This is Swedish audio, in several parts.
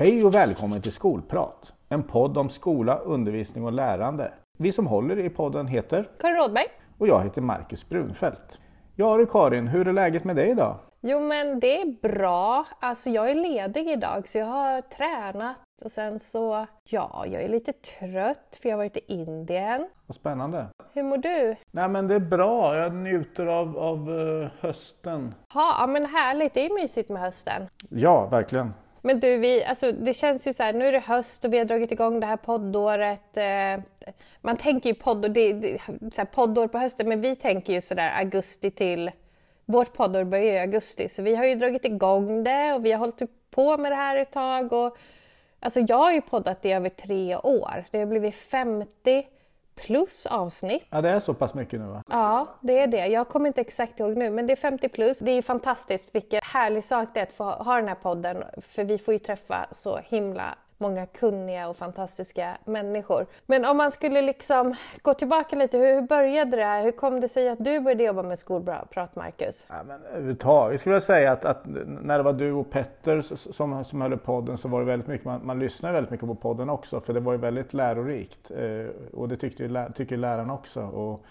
Hej och välkommen till Skolprat, en podd om skola, undervisning och lärande. Vi som håller i podden heter Karin Rådberg. och jag heter Marcus Brunfeldt. Ja du Karin, hur är läget med dig idag? Jo men det är bra. Alltså jag är ledig idag så jag har tränat och sen så, ja, jag är lite trött för jag har varit i Indien. Vad spännande. Hur mår du? Nej men det är bra, jag njuter av, av eh, hösten. Ha, ja men härligt, det är mysigt med hösten. Ja, verkligen. Men du, vi, alltså, det känns ju så här, nu är det höst och vi har dragit igång det här poddåret. Eh, man tänker ju podd, det, det, så här, poddår på hösten, men vi tänker ju sådär augusti till... Vårt poddår börjar ju i augusti, så vi har ju dragit igång det och vi har hållit på med det här ett tag. Och, alltså jag har ju poddat i över tre år. Det har blivit 50 plus avsnitt. Ja, det är så pass mycket nu va? Ja, det är det. Jag kommer inte exakt ihåg nu, men det är 50 plus. Det är ju fantastiskt vilken härlig sak det är att få ha den här podden, för vi får ju träffa så himla många kunniga och fantastiska människor. Men om man skulle liksom gå tillbaka lite, hur började det här? Hur kom det sig att du började jobba med skolprat, Marcus? Ja, men överhuvudtaget, skulle jag säga att, att när det var du och Petter som, som höll i podden så var det väldigt mycket, man, man lyssnade väldigt mycket på podden också för det var ju väldigt lärorikt eh, och det tyckte ju, tycker lärarna också. Och,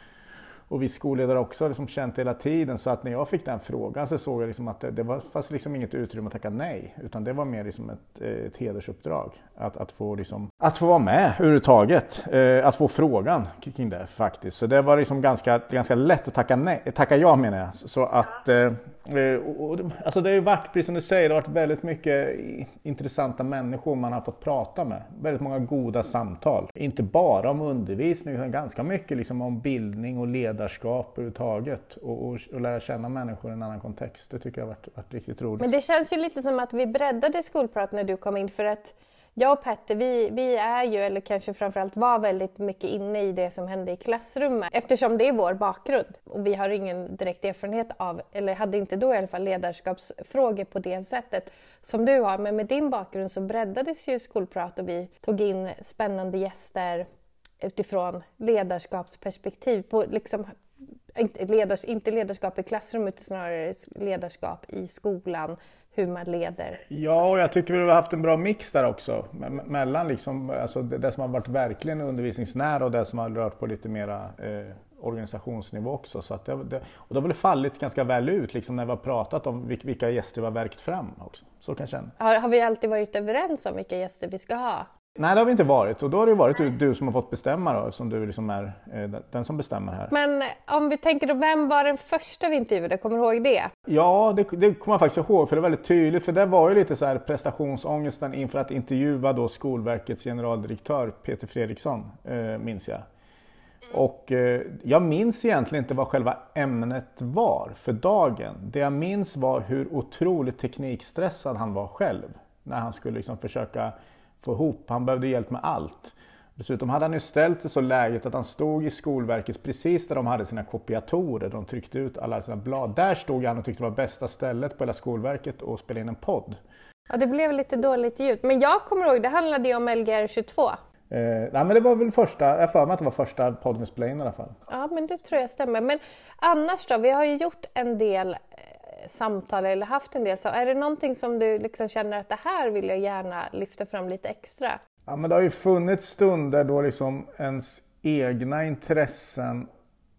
och vi skolledare också har liksom känt hela tiden så att när jag fick den frågan så såg jag liksom att det, det var, fanns liksom inget utrymme att tacka nej utan det var mer liksom ett, ett hedersuppdrag att, att, få liksom, att få vara med överhuvudtaget. Eh, att få frågan kring det faktiskt. Så det var liksom ganska, ganska lätt att tacka, nej, tacka ja menar jag. Så att eh, eh, och, och, alltså det har ju varit, precis som du säger, det har varit väldigt mycket intressanta människor man har fått prata med. Väldigt många goda samtal. Inte bara om undervisning utan ganska mycket liksom om bildning och ledarskap överhuvudtaget. Och, och, och lära känna människor i en annan kontext. Det tycker jag har varit, varit riktigt roligt. Men det känns ju lite som att vi breddade skolprat när du kom in för att jag och Petter, vi, vi är ju, eller kanske framförallt var väldigt mycket inne i det som hände i klassrummet eftersom det är vår bakgrund. Och vi har ingen direkt erfarenhet av, eller hade inte då i alla fall, ledarskapsfrågor på det sättet som du har. Men med din bakgrund så breddades ju skolprat och vi tog in spännande gäster utifrån ledarskapsperspektiv. På liksom, inte, ledars, inte ledarskap i klassrummet utan snarare ledarskap i skolan, hur man leder. Ja, och jag tycker vi har haft en bra mix där också. Mellan liksom, alltså det, som har varit verkligen undervisningsnära och det som har rört på lite mera eh, organisationsnivå också. Så att det, det, och det har väl fallit ganska väl ut liksom, när vi har pratat om vilka gäster vi har verkt fram också. Så kan jag känna. Har, har vi alltid varit överens om vilka gäster vi ska ha? Nej det har vi inte varit och då har det varit du, du som har fått bestämma då eftersom du liksom är eh, den som bestämmer här. Men om vi tänker då, vem var den första vi intervjuade? Kommer du ihåg det? Ja det, det kommer jag faktiskt ihåg för det är väldigt tydligt för det var ju lite så här prestationsångesten inför att intervjua då Skolverkets generaldirektör Peter Fredriksson eh, minns jag. Och eh, jag minns egentligen inte vad själva ämnet var för dagen. Det jag minns var hur otroligt teknikstressad han var själv när han skulle liksom försöka få ihop. Han behövde hjälp med allt. Dessutom hade han ju ställt det så läget att han stod i Skolverket precis där de hade sina kopiatorer, de tryckte ut alla sina blad. Där stod han och tyckte det var bästa stället på hela Skolverket att spela in en podd. Ja, det blev lite dåligt ljud. Men jag kommer ihåg, det handlade ju om Lgr 22. Eh, nej, men det var väl första, jag för mig att det var första podden vi spelade in i alla fall. Ja, men det tror jag stämmer. Men annars då? Vi har ju gjort en del samtal eller haft en del så Är det någonting som du liksom känner att det här vill jag gärna lyfta fram lite extra? Ja, men det har ju funnits stunder då liksom ens egna intressen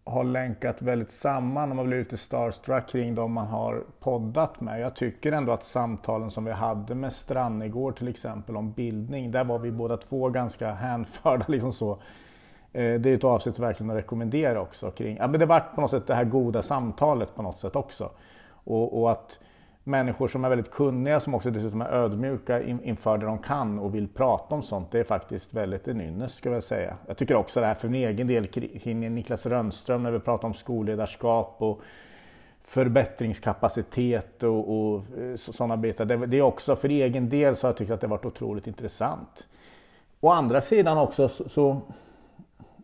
har länkat väldigt samman och man blir lite starstruck kring de man har poddat med. Jag tycker ändå att samtalen som vi hade med Strannegård till exempel om bildning, där var vi båda två ganska hänförda. Liksom så. Eh, det är ett avsnitt verkligen att rekommendera också. Kring, ja, men det var på något sätt det här goda samtalet på något sätt också. Och, och, att människor som är väldigt kunniga, som också dessutom är ödmjuka inför det de kan och vill prata om sånt, det är faktiskt väldigt en ynnest skulle jag säga. Jag tycker också det här för min egen del kring Niklas Rönnström när vi pratar om skolledarskap och förbättringskapacitet och, och eh, sådana bitar. Det, det är också för egen del så har jag tyckt att det varit otroligt intressant. Å andra sidan också så, så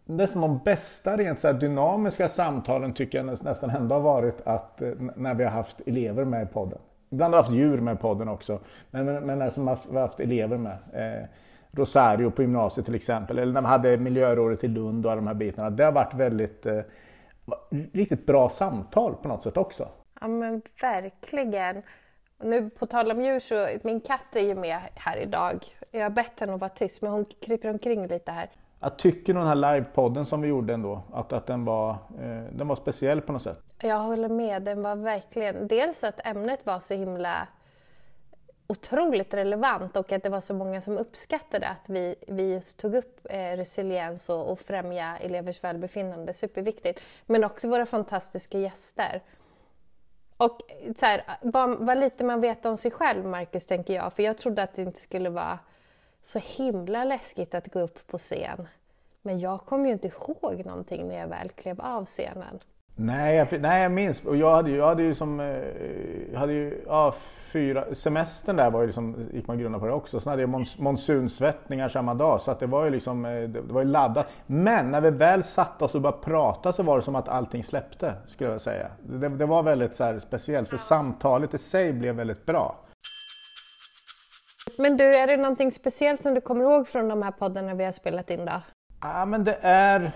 nästan de bästa rent så dynamiska samtalen tycker jag nästan ändå har varit att eh, när vi har haft elever med i podden. Ibland har vi haft djur med i podden också, men, men när som vi har haft elever med. Eh, Rosario på gymnasiet till exempel, eller när vi hade miljörådet i Lund och alla de här bitarna. Det har varit väldigt eh, riktigt bra samtal på något sätt också. Ja men verkligen. Nu på tal om djur så, min katt är ju med här idag. Jag har bett henne att vara tyst men hon kryper omkring lite här. Jag tycker den här livepodden som vi gjorde ändå, att, att den, var, eh, den var speciell på något sätt. Jag håller med, den var verkligen, dels att ämnet var så himla otroligt relevant och att det var så många som uppskattade att vi, vi just tog upp eh, resiliens och, och främja elevers välbefinnande, superviktigt. Men också våra fantastiska gäster. Och så här, vad, vad lite man vet om sig själv, Marcus, tänker jag. För jag trodde att det inte skulle vara så himla läskigt att gå upp på scen. Men jag kommer ju inte ihåg någonting när jag väl klev av scenen. Nej, jag, nej, jag minns. Och jag hade ju, jag hade ju som... Eh, jag hade ju, ja, fyra, semestern där var ju liksom, gick man grunna på det också. Sen hade jag mons, monsunsvettningar samma dag. Så att det var ju liksom, eh, det var ju laddat. Men när vi väl satte oss och började prata så var det som att allting släppte, skulle jag säga. Det, det var väldigt så speciellt, för samtalet i sig blev väldigt bra. Men du, är det någonting speciellt som du kommer ihåg från de här poddarna vi har spelat in då? Ja, men det är...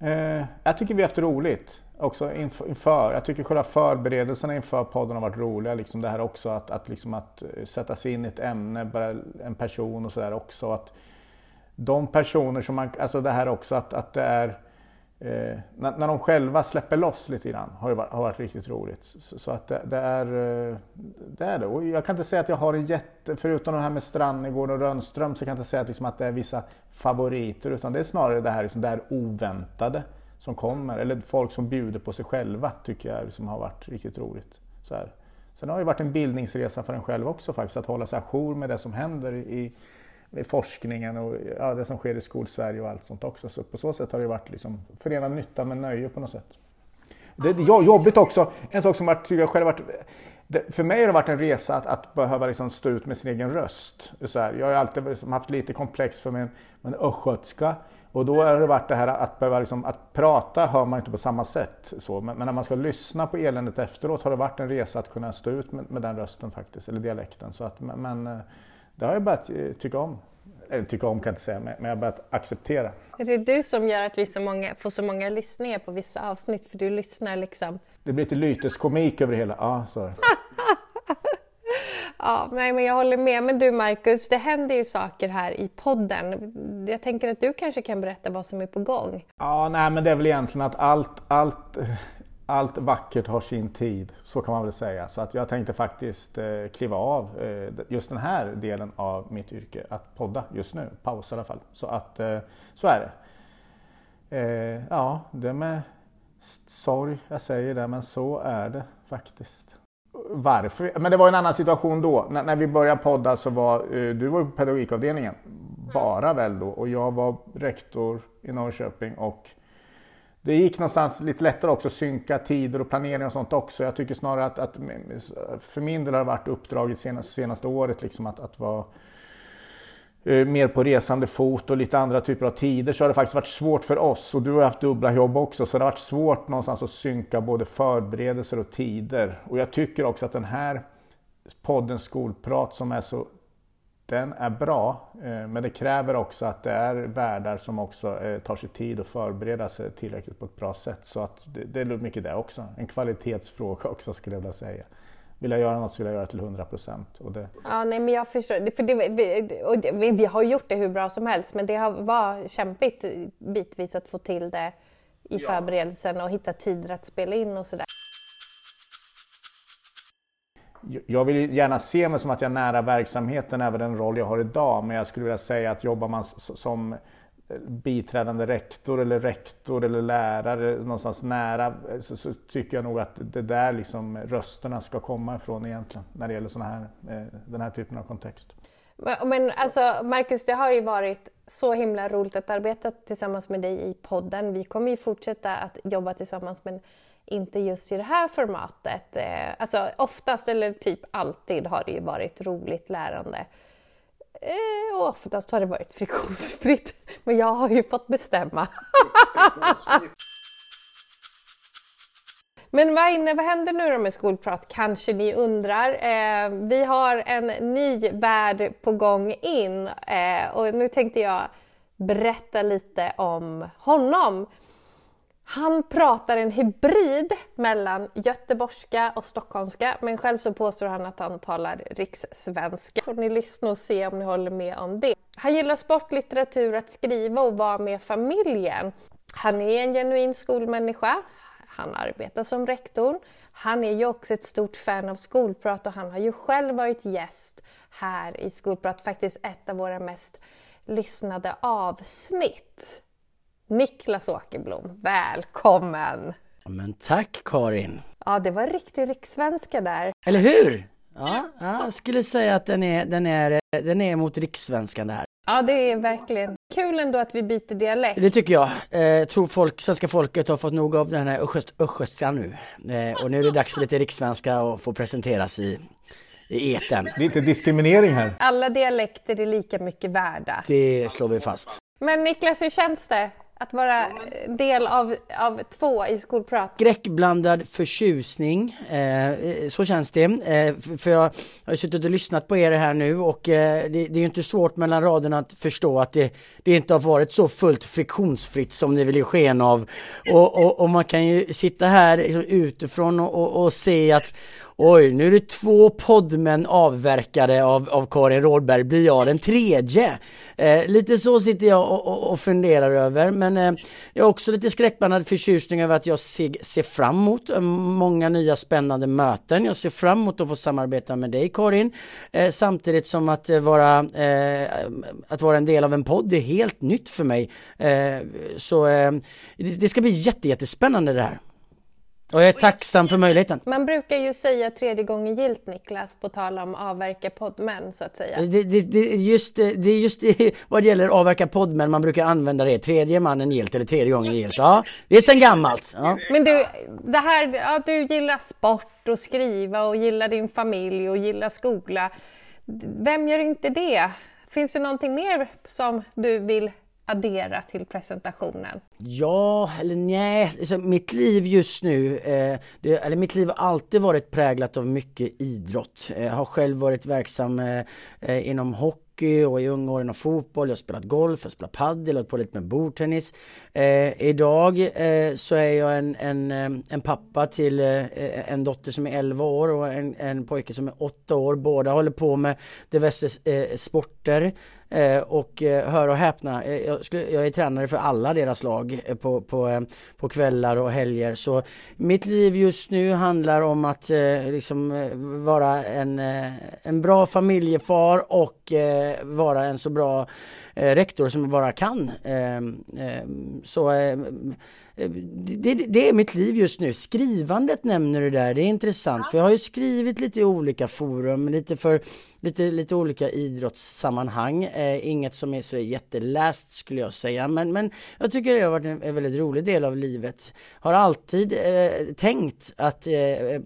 Eh, jag tycker vi har haft roligt också inför. Jag tycker själva förberedelserna inför podden har varit roliga. Liksom det här också att, att, liksom att eh, sätta sig in i ett ämne, bara en person och sådär också. Att de personer som man, alltså det här också att, att det är Eh, när, när de själva släpper loss lite grann har, ju varit, har varit riktigt roligt. Så, så att det, det, är, eh, det är det. Och jag kan inte säga att jag har en jätte, förutom det här med Strannegård och Rönnström, så kan jag inte säga att, liksom att det är vissa favoriter. Utan det är snarare det här, liksom, det här oväntade som kommer. Eller folk som bjuder på sig själva tycker jag liksom har varit riktigt roligt. Så här. Sen har det varit en bildningsresa för en själv också faktiskt, att hålla sig ajour med det som händer i forskningen och ja, det som sker i skolsverige och allt sånt också. Så på så sätt har det varit liksom förenad nytta med nöje på något sätt. Det är jobbigt också, en sak som jag, jag själv varit för mig har det varit en resa att, att behöva liksom stå ut med sin egen röst. Så här, jag har alltid liksom haft lite komplex för min, min östgötska. Och då har det varit det här att behöva liksom, att prata hör man inte på samma sätt. Så. Men, men, när man ska lyssna på eländet efteråt har det varit en resa att kunna stå ut med, med den rösten faktiskt, eller dialekten. Så att, men, eh, det har jag börjat eh, tycka om. Eller tycka om kan jag inte säga, men jag har börjat acceptera. Är det du som gör att vi så många, får så många lyssningar på vissa avsnitt? För du lyssnar liksom... Det blir lite lyteskomik över det hela. Ja, så. ja, men jag håller med. Men du Marcus, det händer ju saker här i podden. Jag tänker att du kanske kan berätta vad som är på gång? Ja, nej, men det är väl egentligen att allt, allt allt vackert har sin tid, så kan man väl säga. Så att jag tänkte faktiskt eh, kliva av eh, just den här delen av mitt yrke, att podda just nu, pausa i alla fall. Så att eh, så är det. Ja, det med sorg jag säger det, men så är det faktiskt. Varför? Men det var en annan situation då. N när vi började podda så var du var på pedagogikavdelningen, bara väl då, och jag var rektor i Norrköping och det gick någonstans lite lättare också att synka tider och planering och sånt också. Jag tycker snarare att, att för min del har det varit uppdraget senaste, senaste året liksom att, att vara eh, mer på resande fot och lite andra typer av tider så har det faktiskt varit svårt för oss och du har haft dubbla jobb också så det har varit svårt någonstans att synka både förberedelser och tider. Och jag tycker också att den här podden Skolprat som är så den är bra, eh, men det kräver också att det är värdar som också eh, tar sig tid att förbereda sig tillräckligt på ett bra sätt. Så att det, det är mycket det också. En kvalitetsfråga också skulle jag vilja säga. Vill jag göra något så vill jag göra det till 100 procent. Det... Ja, nej, men jag förstår. För det, vi, och det, vi har gjort det hur bra som helst, men det har varit kämpigt bitvis att få till det i ja. förberedelsen och hitta tider att spela in och sådär jag vill gärna se mig som att jag är nära verksamheten, även den roll jag har idag. Men jag skulle vilja säga att jobbar man som eh, biträdande rektor eller rektor eller lärare någonstans nära eh, så, så, tycker jag nog att det där liksom rösterna ska komma ifrån egentligen när det gäller såna här, eh, den här typen av kontext. Men alltså Marcus, det har ju varit så himla roligt att arbeta tillsammans med dig i podden. Vi kommer ju fortsätta att jobba tillsammans men inte just i det här formatet. Eh, alltså oftast, eller typ alltid, har det ju varit roligt lärande. Eh, och oftast har det varit friktionsfritt. Men jag har ju fått bestämma. Men vad, inne, vad händer nu då med skolprat kanske ni undrar. Eh, vi har en ny värld på gång in eh, och nu tänkte jag berätta lite om honom. Han pratar en hybrid mellan göteborgska och stockholmska men själv så påstår han att han talar rikssvenska. Får ni lyssna och se om ni håller med om det. Han gillar sport, litteratur, att skriva och vara med familjen. Han är en genuin skolmänniska. Han arbetar som rektor. Han är ju också ett stort fan av skolprat och han har ju själv varit gäst här i Skolprat, faktiskt ett av våra mest lyssnade avsnitt. Niklas Åkerblom, välkommen! Men tack Karin! Ja, det var riktig rikssvenska där. Eller hur? Ja, jag skulle säga att den är, den är, den är mot rikssvenskan det här. Ja, det är verkligen kul ändå att vi byter dialekt. Det tycker jag. Eh, tror folk, svenska folket har fått nog av den här östgötskan nu. Eh, och nu är det dags för lite rikssvenska och få presenteras i, i eten. Det är inte diskriminering här. Alla dialekter är lika mycket värda. Det slår vi fast. Men Niklas, hur känns det? Att vara del av, av två i skolprat? Skräckblandad förtjusning, eh, så känns det. Eh, för jag har suttit och lyssnat på er här nu och eh, det, det, är ju inte svårt mellan raderna att förstå att det, det inte har varit så fullt friktionsfritt som ni vill ge sken av. Och, och, och man kan ju sitta här liksom utifrån och, och, och se att Oj, nu är det två poddmän avverkade av, av Karin Rådberg, blir jag den tredje? Eh, lite så sitter jag och, och, och funderar över, men eh, jag har också lite skräckblandad förtjusning över att jag ser, ser fram emot eh, många nya spännande möten. Jag ser fram emot att få samarbeta med dig Karin, eh, samtidigt som att eh, vara, eh, att vara en del av en podd är helt nytt för mig. Eh, så det, det ska bli jätte, jättespännande det här. Och jag är tacksam för möjligheten. Man brukar ju säga tredje gången gilt Niklas, på tal om avverka poddmän så att säga. Det, det, det, just, det är just det, vad det gäller avverka poddmän man brukar använda det, tredje mannen gilt eller tredje gången gilt. Ja, det är sen gammalt. Ja. Men du, det här, ja, du gillar sport och skriva och gillar din familj och gillar skola. Vem gör inte det? Finns det någonting mer som du vill addera till presentationen? Ja, eller nej, alltså, mitt liv just nu, eh, det, eller mitt liv har alltid varit präglat av mycket idrott. Jag har själv varit verksam eh, eh, inom hockey och i unga år inom fotboll. Jag har spelat golf, jag har spelat padel, och på lite med bordtennis. Eh, idag eh, så är jag en, en, eh, en pappa till eh, en dotter som är 11 år och en, en pojke som är 8 år. Båda håller på med diverse eh, sporter. Och hör och häpna, jag, skulle, jag, är tränare för alla deras lag Eh, på, på, eh, på kvällar och helger. Så mitt liv just nu handlar om att eh, liksom, vara en, en bra familjefar och vara en så bra rektor som jag bara kan. Ehm, ehm, så det, det, är mitt liv just nu. Skrivandet nämner du där, det är intressant. För jag har ju skrivit lite i olika forum, lite för lite, lite olika idrottssammanhang. Eh, inget som är så jätteläst skulle jag säga. Men, men jag tycker det har varit en, en väldigt rolig del av livet. Har alltid eh, tänkt att eh,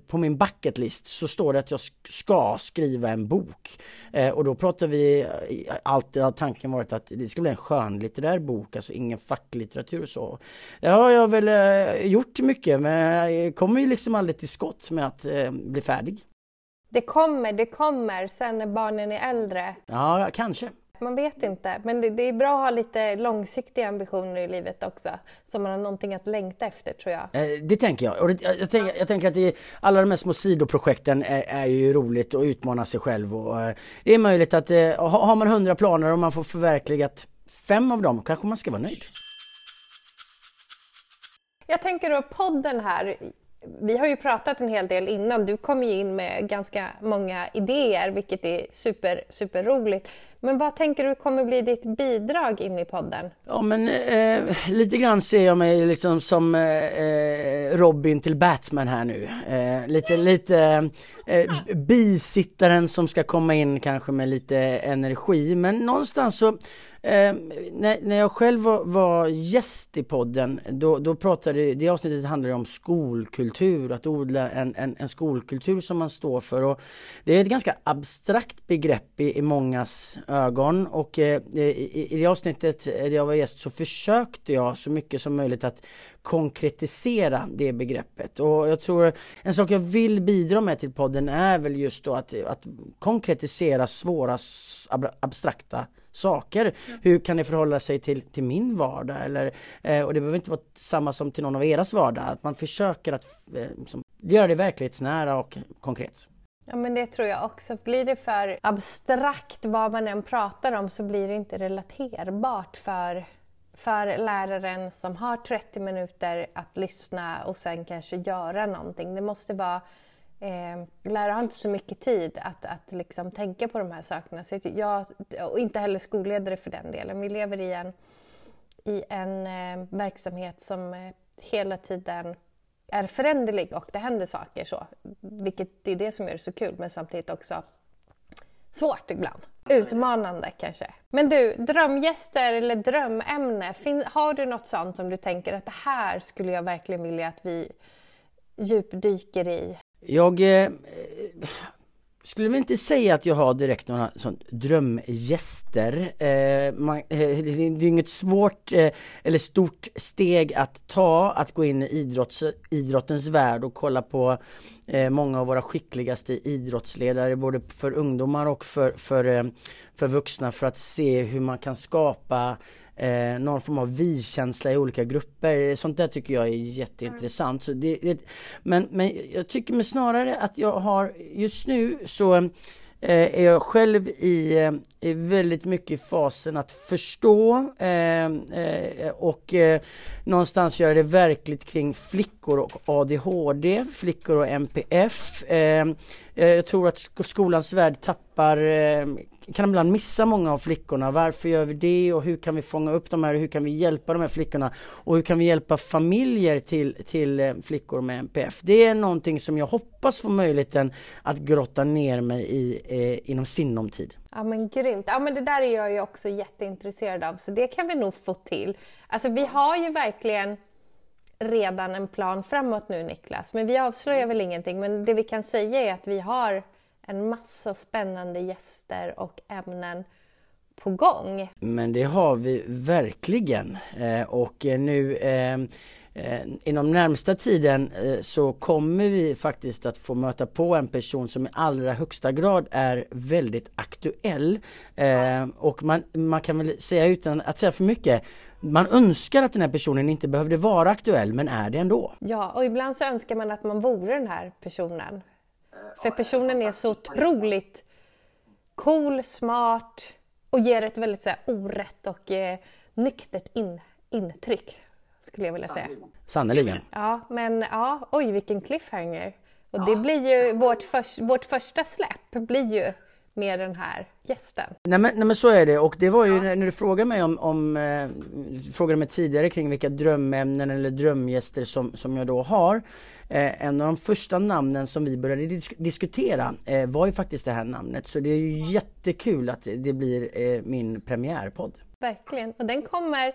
på min bucketlist så står det att jag ska skriva en bok. Eh, och då pratar vi, eh, alltid har tanken varit att det ska bli en skönlitterär bok, alltså ingen facklitteratur och så. Har jag väl eh, gjort mycket men jag kommer ju liksom aldrig till skott med att eh, bli färdig. Det kommer, det kommer sen när barnen är äldre. Ja, kanske. Man vet inte, men det, det, är bra att ha lite långsiktiga ambitioner i livet också. Så man har någonting att längta efter tror jag. Eh, det tänker jag. Och det, jag, jag, tänker, jag tänker att det, alla de här små sidoprojekten är, är ju roligt att utmana sig själv. Och, eh, det är möjligt att eh, har man hundra planer och man får förverkligat fem av dem kanske man ska vara nöjd. Jag tänker då podden här. Vi har ju pratat en hel del innan. Du kom ju in med ganska många idéer, vilket är super, super roligt. Men vad tänker du kommer bli ditt bidrag in i podden? Ja men eh, lite grann ser jag mig liksom som eh, eh, Robin till Batman här nu. Eh, lite, lite eh, bisittaren som ska komma in kanske med lite energi. Men någonstans så Eh, när, när jag själv var, var gäst i podden, då, då pratade, det avsnittet handlade om skolkultur, att odla en, en, en, skolkultur som man står för. Och det är ett ganska abstrakt begrepp i, i mångas ögon och eh, i, i det avsnittet där jag var gäst så försökte jag så mycket som möjligt att konkretisera det begreppet. Och jag tror en sak jag vill bidra med till podden är väl just då att, att konkretisera svåra abstrakta saker. Mm. Hur kan det förhålla sig till, till min vardag? Eller, eh, och det behöver inte vara samma som till någon av eras vardag. Att man försöker att eh, som, göra det verklighetsnära och konkret. Ja men det tror jag också. Blir det för abstrakt vad man än pratar om så blir det inte relaterbart för, för läraren som har 30 minuter att lyssna och sen kanske göra någonting. Det måste vara Eh, lärare har inte så mycket tid att, att liksom tänka på de här sakerna. Så jag, och inte heller skolledare för den delen. Vi lever i en, i en eh, verksamhet som eh, hela tiden är föränderlig och det händer saker så. Vilket är det som gör det så kul men samtidigt också svårt ibland. Utmanande kanske. Men du, drömgäster eller drömämne, fin, har du något sånt som du tänker att det här skulle jag verkligen vilja att vi djupdyker i? Jag eh, skulle väl inte säga att jag har direkt några sånt drömgäster. Eh, man, eh, det är inget svårt eh, eller stort steg att ta att gå in i idrotts, idrottens värld och kolla på eh, många av våra skickligaste idrottsledare både för ungdomar och för, för, eh, för vuxna för att se hur man kan skapa eh, någon form av vi-känsla i olika grupper. Sånt där tycker jag är jätteintressant. Så det, det, men, men jag tycker mig snarare att jag har just nu så eh, är jag själv i, eh, i väldigt mycket i fasen att förstå eh, eh, och eh, någonstans göra det verkligt kring flickor och ADHD, flickor och MPF. Eh, eh, jag tror att skolans värld tappar Eh, kan ibland missa många av flickorna. Varför gör vi det och hur kan vi fånga upp de här och hur kan vi hjälpa de här flickorna och hur kan vi hjälpa familjer till, till eh, flickor med NPF. Det är någonting som jag hoppas få möjligheten att grotta ner mig i eh, inom sinom tid. Ja men grymt. Ja men det där är jag ju också jätteintresserad av så det kan vi nog få till. Alltså vi har ju verkligen redan en plan framåt nu Niklas, men vi avslöjar väl ingenting. Men det vi kan säga är att vi har en massa spännande gäster och ämnen på gång. Men det har vi verkligen eh, och nu eh, eh, inom närmsta tiden så kommer vi faktiskt att få möta på en person som i allra högsta grad är väldigt aktuell. Och man, man kan väl säga utan att säga för mycket man önskar att den här personen inte behövde vara aktuell men är det ändå. Ja, och ibland så önskar man att man vore den här personen. För personen är så otroligt cool, smart och ger ett väldigt så här, orätt och eh, nyktert in, intryck, skulle jag vilja säga. Sannerligen. Ja, men ja, oj vilken cliffhanger. Och det blir ju, vårt, för, vårt första släpp blir ju med den här gästen. Nej men, nej men så är det och det var ju ja. när du frågade mig om, om eh, frågade mig tidigare kring vilka drömämnen eller drömgäster som, som jag då har. Eh, en av de första namnen som vi började disk diskutera eh, var ju faktiskt det här namnet så det är ju jättekul att det blir eh, min premiärpodd. Verkligen och den kommer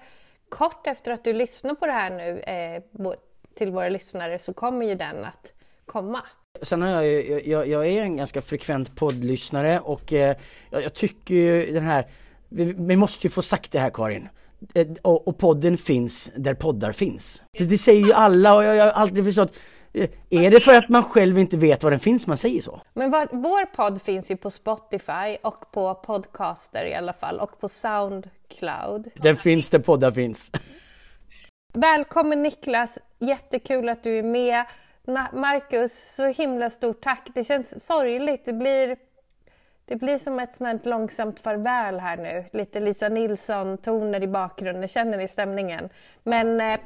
kort efter att du lyssnar på det här nu eh, till våra lyssnare så kommer ju den att komma. Sen har jag, jag, jag, jag är en ganska frekvent poddlyssnare och eh, jag, jag, tycker ju den här, vi, vi, måste ju få sagt det här Karin. Eh, och, och, podden finns där poddar finns. Det, det säger ju alla och jag, jag har alltid förstått eh, är det för att man själv inte vet var den finns man säger så? Men var, vår podd finns ju på Spotify och på Podcaster i alla fall och på Soundcloud. Den finns där poddar finns. Välkommen Niklas, jättekul att du är med. Marcus, så himla stort tack. Det känns sorgligt. Det blir, det blir som ett sånt långsamt farväl här nu. Lite Lisa Nilsson-toner i bakgrunden. Känner ni stämningen? Men, eh,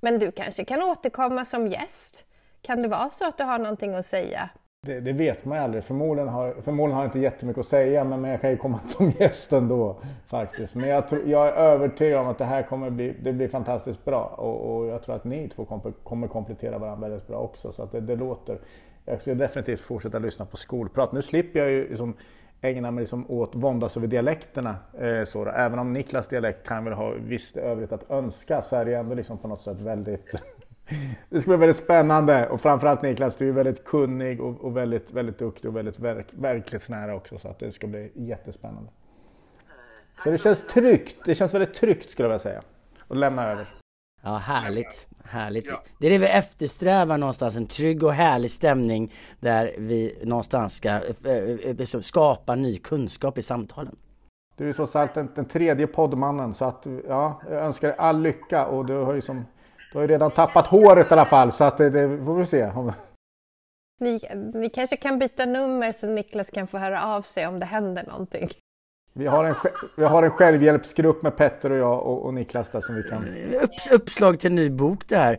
men du kanske kan återkomma som gäst? Kan det vara så att du har någonting att säga? Det, det, vet man ju aldrig. Förmodligen har, förmodligen har jag inte jättemycket att säga men, men jag kan ju komma som gäst ändå faktiskt. Men jag, tror, jag är övertygad om att det här kommer bli, det blir fantastiskt bra och, och jag tror att ni två kommer, kommer komplettera varandra väldigt bra också. Så att det, det, låter. Jag ska definitivt fortsätta lyssna på skolprat. Nu slipper jag ju liksom ägna mig liksom åt våndas över dialekterna. Eh, så då. Även om Niklas dialekt kan väl ha visst övrigt att önska så är det ändå liksom på något sätt väldigt det ska bli väldigt spännande och framförallt Niklas, du är väldigt kunnig och, och väldigt, väldigt duktig och väldigt verk, verklighetsnära också så att det ska bli jättespännande. Så det känns tryggt, det känns väldigt tryggt skulle jag vilja säga att lämna över. Ja, härligt. Härligt. Ja. Det är det vi eftersträvar någonstans, en trygg och härlig stämning där vi någonstans ska äh, äh, skapa ny kunskap i samtalen. Du är trots allt den, den tredje poddmannen så att ja, jag önskar dig all lycka och du har ju, som, du har ju redan tappat håret i alla fall så att det, får vi se. Ni, ni kanske kan byta nummer så Niklas kan få höra av sig om det händer någonting. Vi har en, vi har en självhjälpsgrupp med Petter och jag och, och Niklas där som vi kan... Upps, uppslag till en ny bok det här.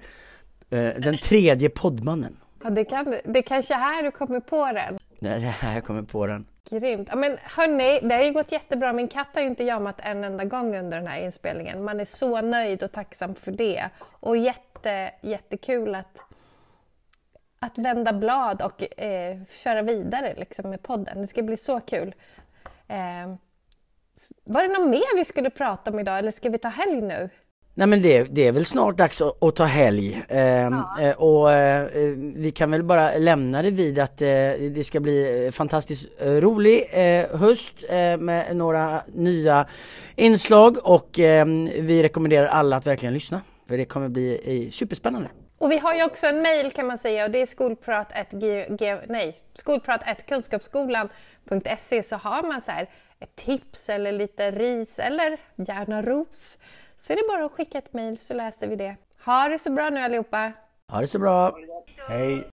Eh, den tredje poddmannen. Ja, det, kan, det kanske är här du kommer på den. Det är här jag kommer på den. Grymt. Men hörni, det har ju gått jättebra. Min katt har ju inte jammat en enda gång under den här inspelningen. Man är så nöjd och tacksam för det. Och jätte, jättekul att, att vända blad och eh, köra vidare liksom, med podden. Det ska bli så kul. Eh, var det något mer vi skulle prata om idag eller ska vi ta helg nu? Nej men det, det är väl snart dags att, att ta helg eh, ja. Eh, och eh, vi kan väl bara lämna det vid att eh, det ska bli fantastiskt eh, rolig eh, höst med några nya inslag och vi rekommenderar alla att verkligen lyssna för det kommer bli superspännande. Och vi har ju också en mail kan man säga och det är skolprat skolprat1kunskapsskolan.se så har man så här ett tips eller lite ris eller gärna ros så är det bara att skicka ett mejl så läser vi det. Ha det så bra nu allihopa! Ha det så bra! Hej!